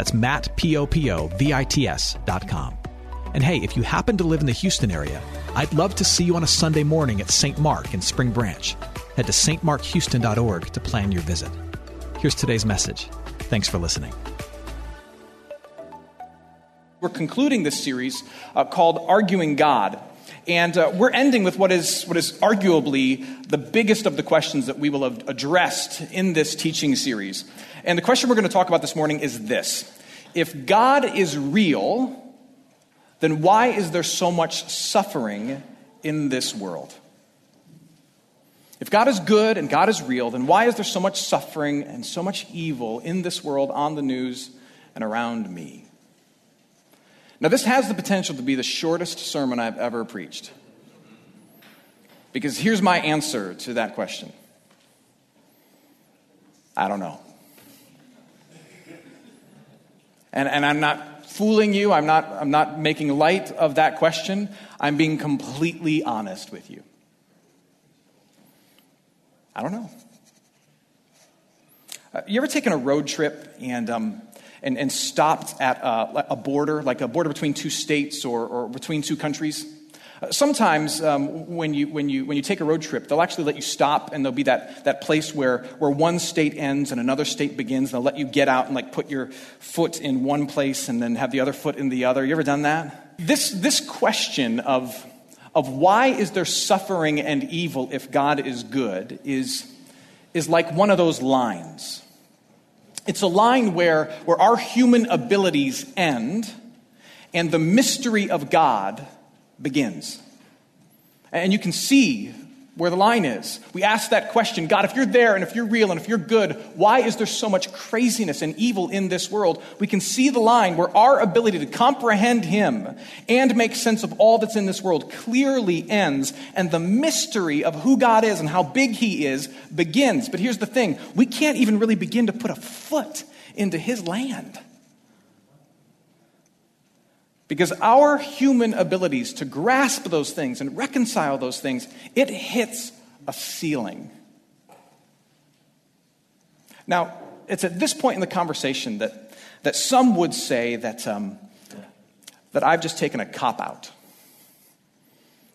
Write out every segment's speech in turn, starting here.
That's Matt, P-O-P-O-V-I-T-S dot com. And hey, if you happen to live in the Houston area, I'd love to see you on a Sunday morning at St. Mark in Spring Branch. Head to stmarkhouston.org to plan your visit. Here's today's message. Thanks for listening. We're concluding this series uh, called Arguing God. And uh, we're ending with what is, what is arguably the biggest of the questions that we will have addressed in this teaching series. And the question we're going to talk about this morning is this If God is real, then why is there so much suffering in this world? If God is good and God is real, then why is there so much suffering and so much evil in this world, on the news, and around me? Now, this has the potential to be the shortest sermon I've ever preached. Because here's my answer to that question I don't know. And, and I'm not fooling you, I'm not, I'm not making light of that question. I'm being completely honest with you. I don't know. Uh, you ever taken a road trip and um, and, and stopped at a, a, border, like a border between two states or, or between two countries. Sometimes um, when, you, when, you, when you take a road trip, they'll actually let you stop and there'll be that, that place where, where one state ends and another state begins. They'll let you get out and like put your foot in one place and then have the other foot in the other. You ever done that? This, this question of, of why is there suffering and evil if God is good is, is like one of those lines. It's a line where, where our human abilities end and the mystery of God begins. And you can see where the line is. We ask that question God, if you're there and if you're real and if you're good, why is there so much craziness and evil in this world? We can see the line where our ability to comprehend Him and make sense of all that's in this world clearly ends, and the mystery of who God is and how big He is begins. But here's the thing we can't even really begin to put a foot into His land. Because our human abilities to grasp those things and reconcile those things, it hits a ceiling. Now, it's at this point in the conversation that, that some would say that, um, that I've just taken a cop out.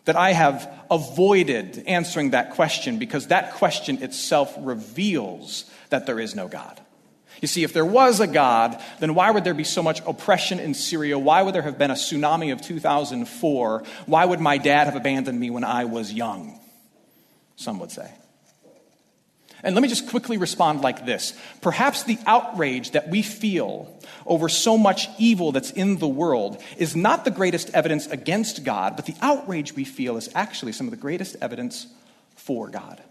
That I have avoided answering that question because that question itself reveals that there is no God. You see, if there was a God, then why would there be so much oppression in Syria? Why would there have been a tsunami of 2004? Why would my dad have abandoned me when I was young? Some would say. And let me just quickly respond like this. Perhaps the outrage that we feel over so much evil that's in the world is not the greatest evidence against God, but the outrage we feel is actually some of the greatest evidence for God.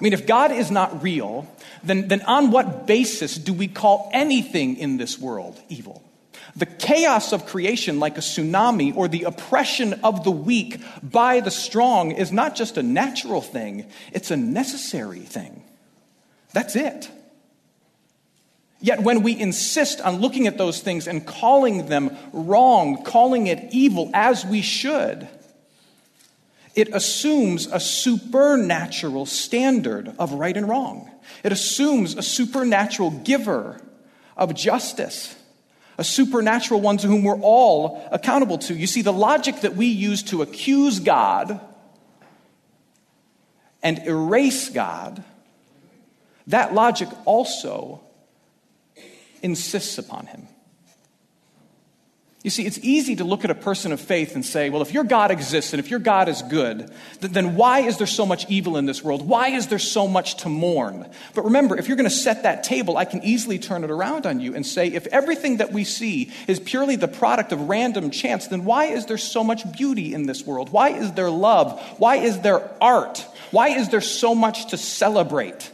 I mean, if God is not real, then, then on what basis do we call anything in this world evil? The chaos of creation, like a tsunami, or the oppression of the weak by the strong, is not just a natural thing, it's a necessary thing. That's it. Yet when we insist on looking at those things and calling them wrong, calling it evil, as we should, it assumes a supernatural standard of right and wrong. It assumes a supernatural giver of justice, a supernatural one to whom we're all accountable to. You see, the logic that we use to accuse God and erase God, that logic also insists upon him. You see, it's easy to look at a person of faith and say, well, if your God exists and if your God is good, then why is there so much evil in this world? Why is there so much to mourn? But remember, if you're going to set that table, I can easily turn it around on you and say, if everything that we see is purely the product of random chance, then why is there so much beauty in this world? Why is there love? Why is there art? Why is there so much to celebrate?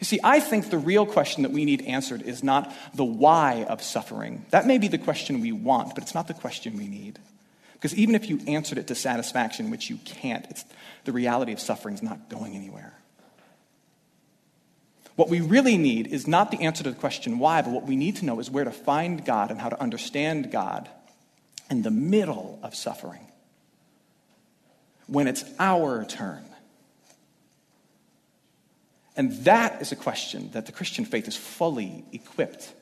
You see, I think the real question that we need answered is not the why of suffering. That may be the question we want, but it's not the question we need. Because even if you answered it to satisfaction, which you can't, it's, the reality of suffering is not going anywhere. What we really need is not the answer to the question why, but what we need to know is where to find God and how to understand God in the middle of suffering. When it's our turn and that is a question that the Christian faith is fully equipped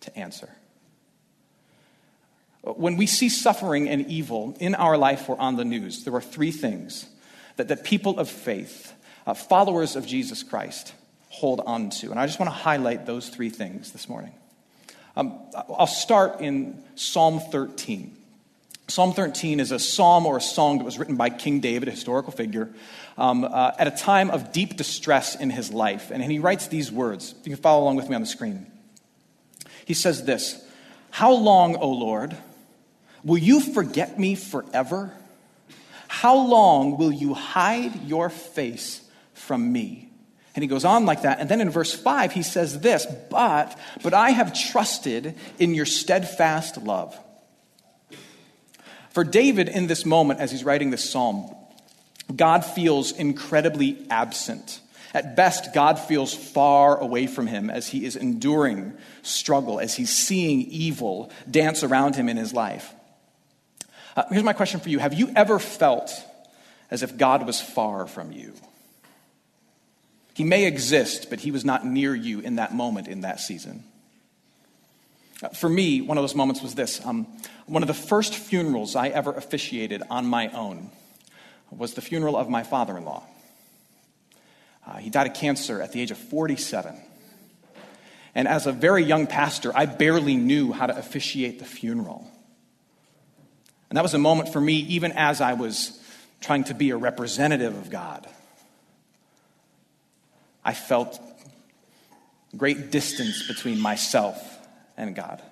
to answer. When we see suffering and evil in our life or on the news, there are three things that, that people of faith, uh, followers of Jesus Christ, hold on to. And I just want to highlight those three things this morning. Um, I'll start in Psalm 13. Psalm 13 is a psalm or a song that was written by King David, a historical figure, um, uh, at a time of deep distress in his life. And, and he writes these words. You can follow along with me on the screen. He says this How long, O Lord, will you forget me forever? How long will you hide your face from me? And he goes on like that. And then in verse 5, he says this But, but I have trusted in your steadfast love. For David, in this moment, as he's writing this psalm, God feels incredibly absent. At best, God feels far away from him as he is enduring struggle, as he's seeing evil dance around him in his life. Uh, here's my question for you Have you ever felt as if God was far from you? He may exist, but he was not near you in that moment, in that season. For me, one of those moments was this. Um, one of the first funerals I ever officiated on my own was the funeral of my father in law. Uh, he died of cancer at the age of 47. And as a very young pastor, I barely knew how to officiate the funeral. And that was a moment for me, even as I was trying to be a representative of God. I felt great distance between myself and God.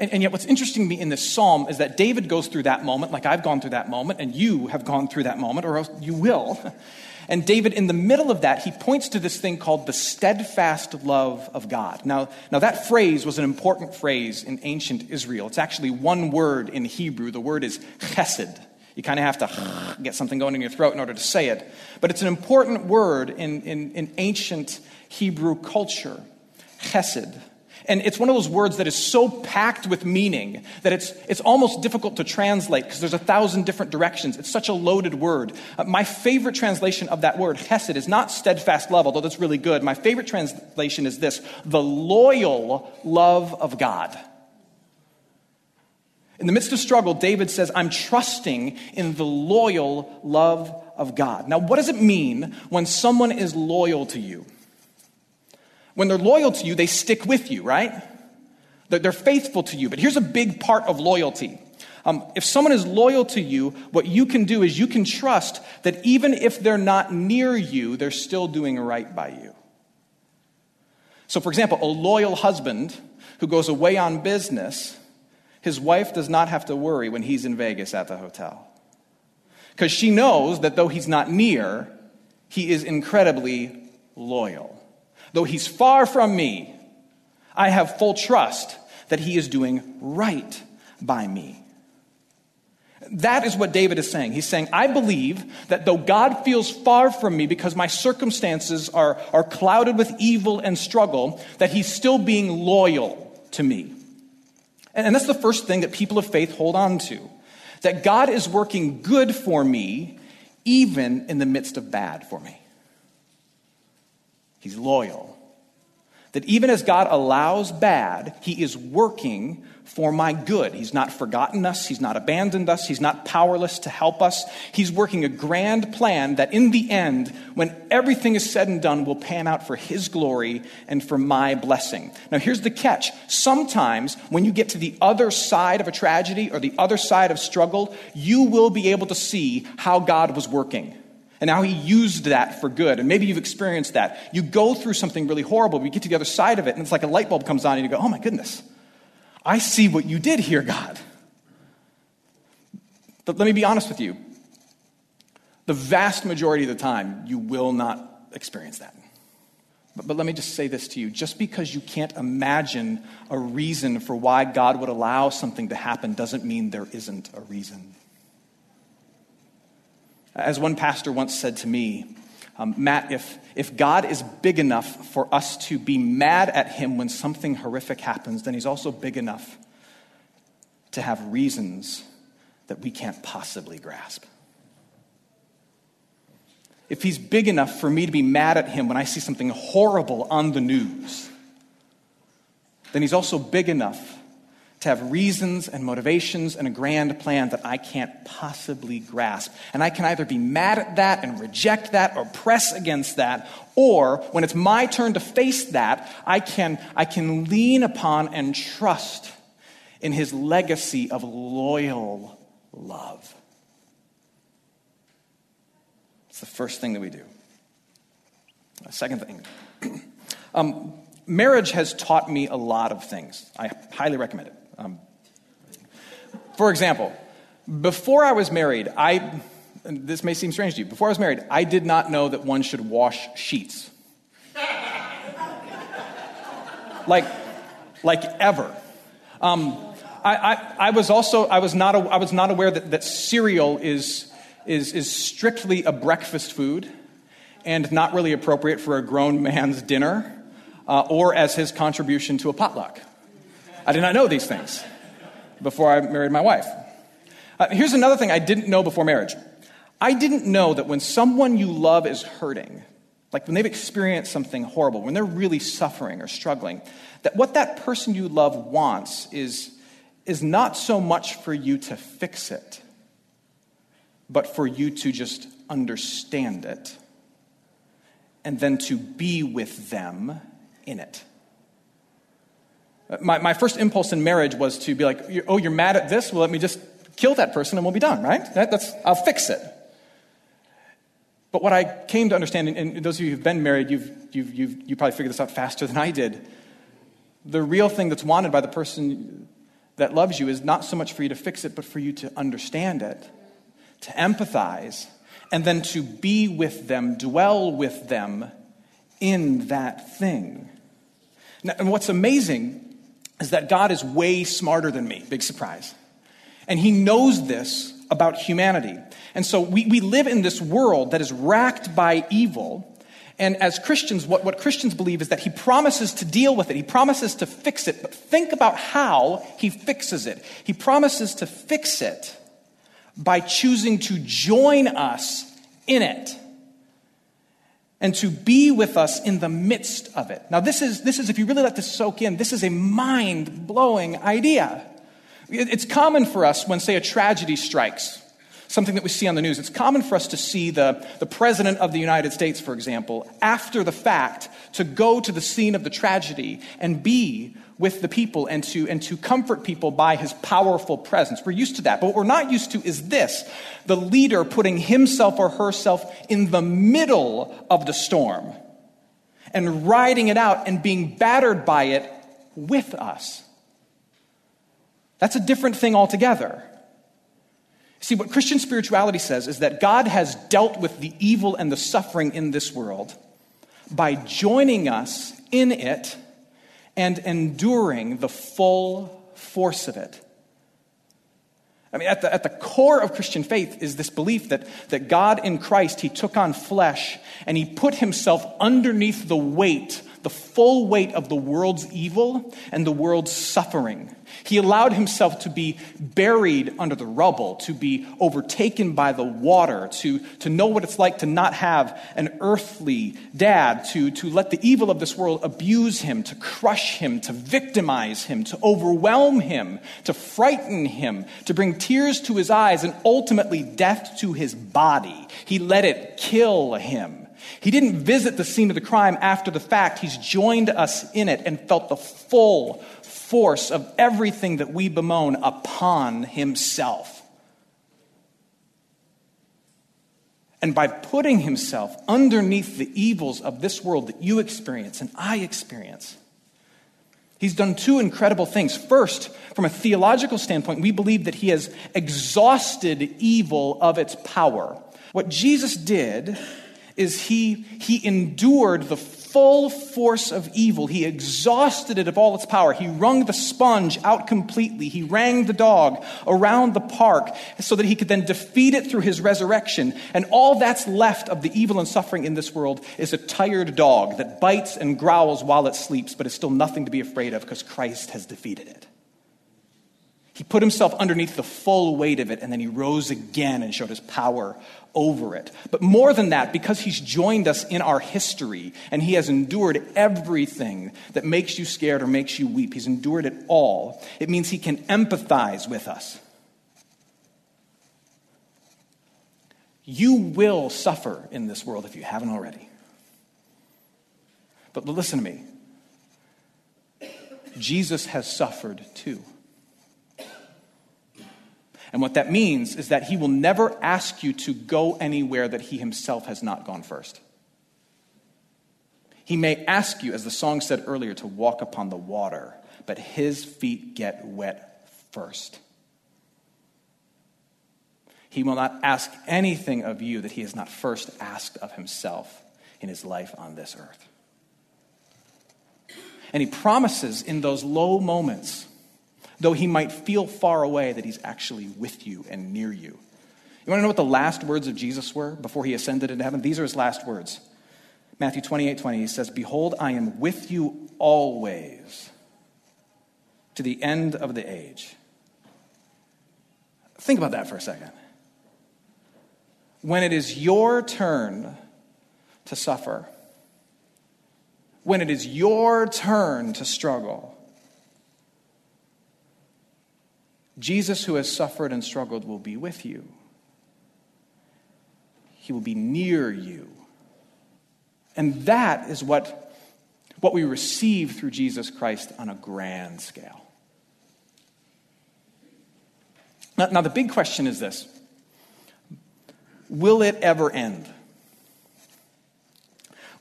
And, and, yet, what's interesting to me in this psalm is that David goes through that moment, like I've gone through that moment, and you have gone through that moment, or else you will. And David, in the middle of that, he points to this thing called the steadfast love of God. Now, now that phrase was an important phrase in ancient Israel. It's actually one word in Hebrew. The word is chesed. You kind of have to get something going in your throat in order to say it. But it's an important word in, in, in ancient Hebrew culture chesed. And it's one of those words that is so packed with meaning that it's, it's almost difficult to translate because there's a thousand different directions. It's such a loaded word. Uh, my favorite translation of that word, chesed, is not steadfast love, although that's really good. My favorite translation is this the loyal love of God. In the midst of struggle, David says, I'm trusting in the loyal love of God. Now, what does it mean when someone is loyal to you? When they're loyal to you, they stick with you, right? They're faithful to you. But here's a big part of loyalty. Um, if someone is loyal to you, what you can do is you can trust that even if they're not near you, they're still doing right by you. So, for example, a loyal husband who goes away on business, his wife does not have to worry when he's in Vegas at the hotel. Because she knows that though he's not near, he is incredibly loyal. Though he's far from me, I have full trust that he is doing right by me. That is what David is saying. He's saying, I believe that though God feels far from me because my circumstances are, are clouded with evil and struggle, that he's still being loyal to me. And, and that's the first thing that people of faith hold on to that God is working good for me, even in the midst of bad for me. He's loyal. That even as God allows bad, He is working for my good. He's not forgotten us, He's not abandoned us, He's not powerless to help us. He's working a grand plan that in the end, when everything is said and done, will pan out for His glory and for my blessing. Now, here's the catch. Sometimes when you get to the other side of a tragedy or the other side of struggle, you will be able to see how God was working and how he used that for good. And maybe you've experienced that. You go through something really horrible, but you get to the other side of it, and it's like a light bulb comes on, and you go, oh my goodness, I see what you did here, God. But let me be honest with you. The vast majority of the time, you will not experience that. But, but, let me just say this to you just because you can't imagine a reason for why God would allow something to happen doesn't mean there isn't a reason. As one pastor once said to me, um, Matt, if, if God is big enough for us to be mad at him when something horrific happens, then he's also big enough to have reasons that we can't possibly grasp. If he's big enough for me to be mad at him when I see something horrible on the news, then he's also big enough to have reasons and motivations and a grand plan that I can't possibly grasp. And I can either be mad at that and reject that or press against that, or when it's my turn to face that, I can, I can lean upon and trust in his legacy of loyal love. It's the first thing that we do. A second thing. um, marriage has taught me a lot of things. I highly recommend it. Um, for example, before I was married, I, this may seem strange to you, before I was married, I did not know that one should wash sheets. like, like ever. Um, I, I, I, was also, I was not, I was not aware that, that cereal is, is, is strictly a breakfast food and not really appropriate for a grown man's dinner uh, or as his contribution to a potluck. I did not know these things before I married my wife. Uh, here's another thing I didn't know before marriage I didn't know that when someone you love is hurting, like when they've experienced something horrible, when they're really suffering or struggling, that what that person you love wants is, is not so much for you to fix it, but for you to just understand it and then to be with them in it. My, my first impulse in marriage was to be like, oh, you're mad at this? Well, let me just kill that person and we'll be done, right? That, that's, I'll fix it. But what I came to understand, and those of you who've been married, you've, you've, you've, you probably figured this out faster than I did. The real thing that's wanted by the person that loves you is not so much for you to fix it, but for you to understand it, to empathize, and then to be with them, dwell with them in that thing. Now, and what's amazing is that God is way smarter than me. Big surprise. And He knows this about humanity. And so we, we live in this world that is racked by evil. And as Christians, what, what Christians believe is that He promises to deal with it, He promises to fix it. But think about how He fixes it. He promises to fix it by choosing to join us in it and to be with us in the midst of it. Now, this is, this is if you really let this soak in, this is a mind blowing idea. It's common for us when, say, a tragedy strikes, something that we see on the news, it's common for us to see the, the President of the United States, for example, after the fact, to go to the scene of the tragedy and be with the people and to, and to comfort people by his powerful presence. We're used to that. But what we're not used to is this the leader putting himself or herself in the middle of the storm and riding it out and being battered by it with us. That's a different thing altogether. See, what Christian spirituality says is that God has dealt with the evil and the suffering in this world by joining us in it and enduring the full force of it. I mean, at the, at the core of Christian faith is this belief that, that God in Christ, He took on flesh and He put Himself underneath the weight the full weight of the world's evil and the world's suffering. He allowed himself to be buried under the rubble, to be overtaken by the water, to, to know what it's like to not have an earthly dad, to, to let the evil of this world abuse him, to crush him, to victimize him, to overwhelm him, to frighten him, to bring tears to his eyes, and ultimately death to his body. He let it kill him. He didn't visit the scene of the crime after the fact. He's joined us in it and felt the full force of everything that we bemoan upon himself. And by putting himself underneath the evils of this world that you experience and I experience, he's done two incredible things. First, from a theological standpoint, we believe that he has exhausted evil of its power. What Jesus did is he, he endured the full force of evil. He exhausted it of all its power. He wrung the sponge out completely. He rang the dog around the park so that he could then defeat it through his resurrection. And all that's left of the evil and suffering in this world is a tired dog that bites and growls while it sleeps, but is still nothing to be afraid of because Christ has defeated it. He put himself underneath the full weight of it, and then he rose again and showed his power over it. But more than that, because he's joined us in our history and he has endured everything that makes you scared or makes you weep, he's endured it all. It means he can empathize with us. You will suffer in this world if you haven't already. But listen to me Jesus has suffered too. And what that means is that he will never ask you to go anywhere that he himself has not gone first. He may ask you, as the song said earlier, to walk upon the water, but his feet get wet first. He will not ask anything of you that he has not first asked of himself in his life on this earth. And he promises in those low moments though he might feel far away, that he's actually with you and near you. You want to know what the last words of Jesus were before he ascended into heaven? These are his last words. Matthew 28 20, he says, Behold, I am with you always to the end of the age. Think about that for a second. When it is your turn to suffer, when it is your turn to struggle, Jesus, who has suffered and struggled, will be with you. He will be near you. And that is what, what we receive through Jesus Christ on a grand scale. Now, now, the big question is this Will it ever end?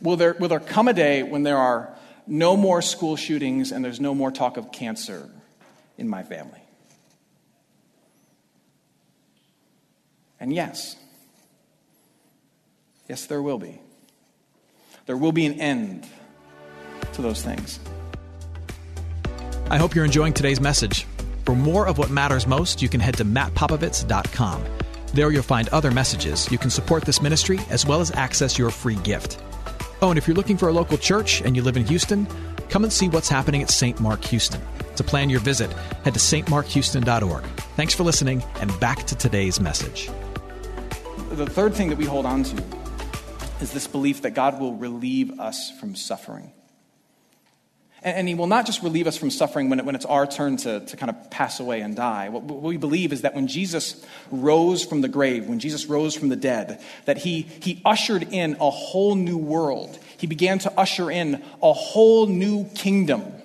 Will there, will there come a day when there are no more school shootings and there's no more talk of cancer in my family? And yes, yes, there will be. There will be an end to those things. I hope you're enjoying today's message. For more of what matters most, you can head to mattpopovits.com. There you'll find other messages. You can support this ministry as well as access your free gift. Oh, and if you're looking for a local church and you live in Houston, come and see what's happening at St. Mark Houston. To plan your visit, head to stmarkhouston.org. Thanks for listening, and back to today's message the third thing that we hold on to is this belief that God will relieve us from suffering. And, and He will not just relieve us from suffering when, it, when it's our turn to, to kind of pass away and die. What, what we believe is that when Jesus rose from the grave, when Jesus rose from the dead, that he, he ushered in a whole new world. He began to usher in a whole new kingdom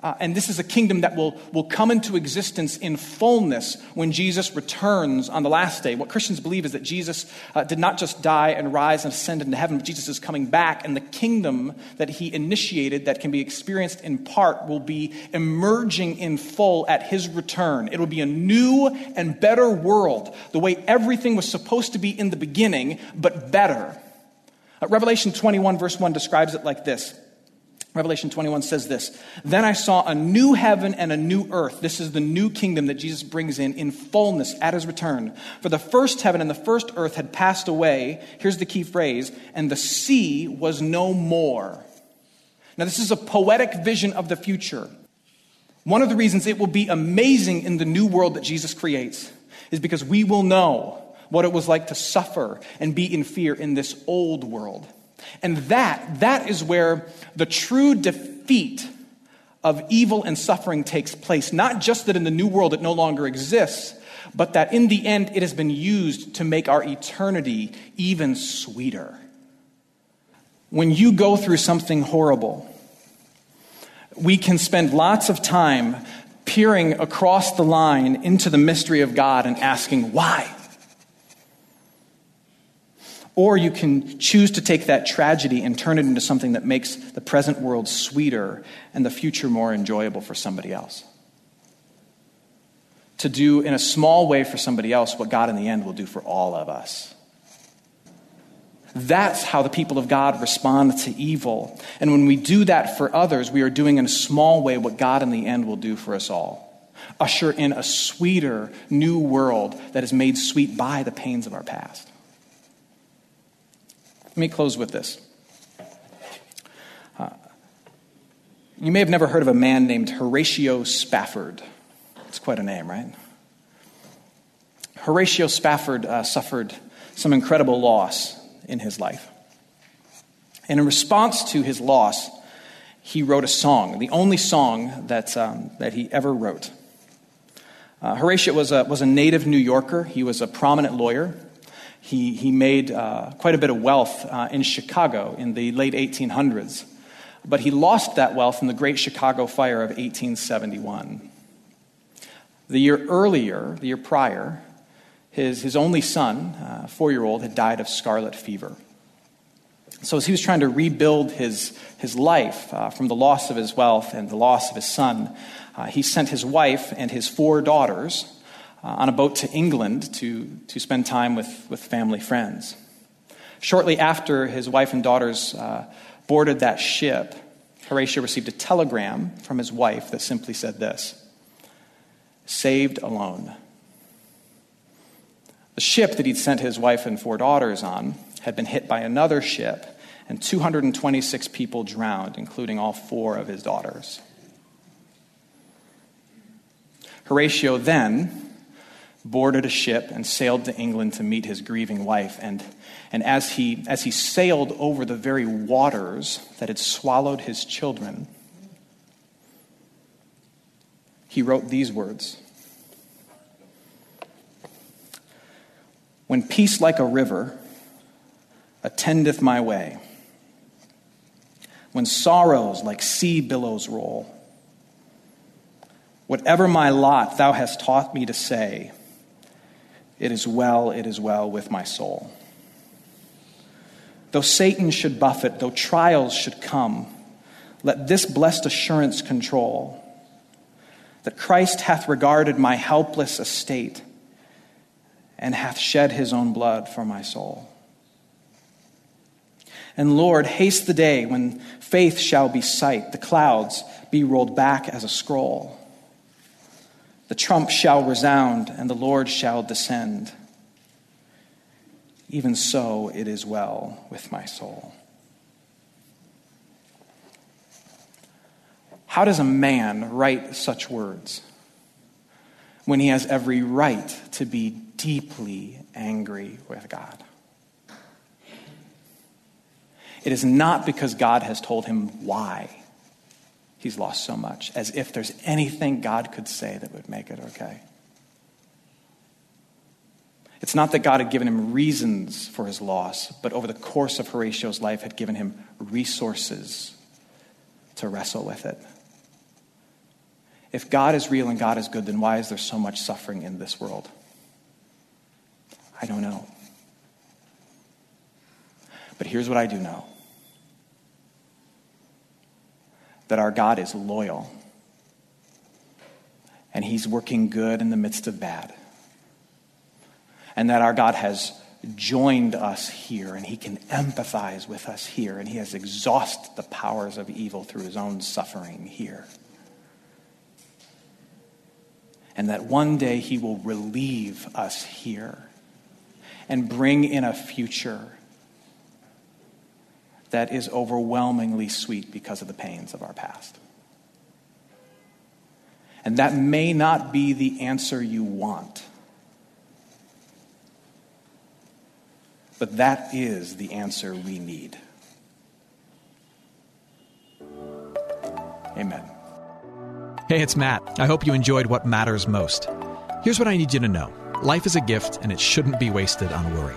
uh, and this is a kingdom that will, will come into existence in fullness when Jesus returns on the last day. What Christians believe is that Jesus uh, did not just die and rise and ascend into heaven, but Jesus is coming back, and the kingdom that he initiated, that can be experienced in part, will be emerging in full at his return. It will be a new and better world, the way everything was supposed to be in the beginning, but better. Uh, Revelation 21, verse 1 describes it like this. Revelation 21 says this Then I saw a new heaven and a new earth. This is the new kingdom that Jesus brings in in fullness at his return. For the first heaven and the first earth had passed away. Here's the key phrase and the sea was no more. Now, this is a poetic vision of the future. One of the reasons it will be amazing in the new world that Jesus creates is because we will know what it was like to suffer and be in fear in this old world. And that, that is where the true defeat of evil and suffering takes place. Not just that in the new world it no longer exists, but that in the end it has been used to make our eternity even sweeter. When you go through something horrible, we can spend lots of time peering across the line into the mystery of God and asking, why? Or you can choose to take that tragedy and turn it into something that makes the present world sweeter and the future more enjoyable for somebody else. To do in a small way for somebody else what God in the end will do for all of us. That's how the people of God respond to evil. And when we do that for others, we are doing in a small way what God in the end will do for us all. Usher in a sweeter new world that is made sweet by the pains of our past. Let me close with this. Uh, you may have never heard of a man named Horatio Spafford. It's quite a name, right? Horatio Spafford uh, suffered some incredible loss in his life. And in response to his loss, he wrote a song, the only song that, um, that he ever wrote. Uh, Horatio was a, was a native New Yorker. He was a prominent lawyer. He, he made uh, quite a bit of wealth uh, in Chicago in the late 1800s, but he lost that wealth in the Great Chicago Fire of 1871. The year earlier, the year prior, his, his only son, uh, four year old, had died of scarlet fever. So, as he was trying to rebuild his, his life uh, from the loss of his wealth and the loss of his son, uh, he sent his wife and his four daughters uh, on a boat to England to, to spend time with, with family friends. Shortly after his wife and daughters uh, boarded that ship, Horatio received a telegram from his wife that simply said this Saved alone. The ship that he'd sent his wife and four daughters on had been hit by another ship, and 226 people drowned, including all four of his daughters. Horatio then boarded a ship and sailed to England to meet his grieving wife. And, and as, he, as he sailed over the very waters that had swallowed his children, he wrote these words When peace like a river attendeth my way, when sorrows like sea billows roll, whatever my lot thou hast taught me to say, it is well, it is well with my soul. Though Satan should buffet, though trials should come, let this blessed assurance control that Christ hath regarded my helpless estate and hath shed his own blood for my soul. And Lord, haste the day when faith shall be sight, the clouds be rolled back as a scroll the trump shall resound, and the Lord shall descend. Even so, it is well with my soul. How does a man write such words when he has every right to be deeply angry with God? It is not because God has told him why he's lost so much, as if there's anything God could say that would make it okay. It's not that God had given him reasons for his loss, but over the course of Horatio's life had given him resources to wrestle with it. If God is real and God is good, then why is there so much suffering in this world? I don't know. But here's what I do know that our God is loyal and he's working good in the midst of bad. And that our God has joined us here, and he can empathize with us here, and he has exhausted the powers of evil through his own suffering here. And that one day he will relieve us here and bring in a future that is overwhelmingly sweet because of the pains of our past. And that may not be the answer you want. But that is the answer we need. Amen. Hey, it's Matt. I hope you enjoyed what matters most. Here's what I need you to know life is a gift, and it shouldn't be wasted on worry.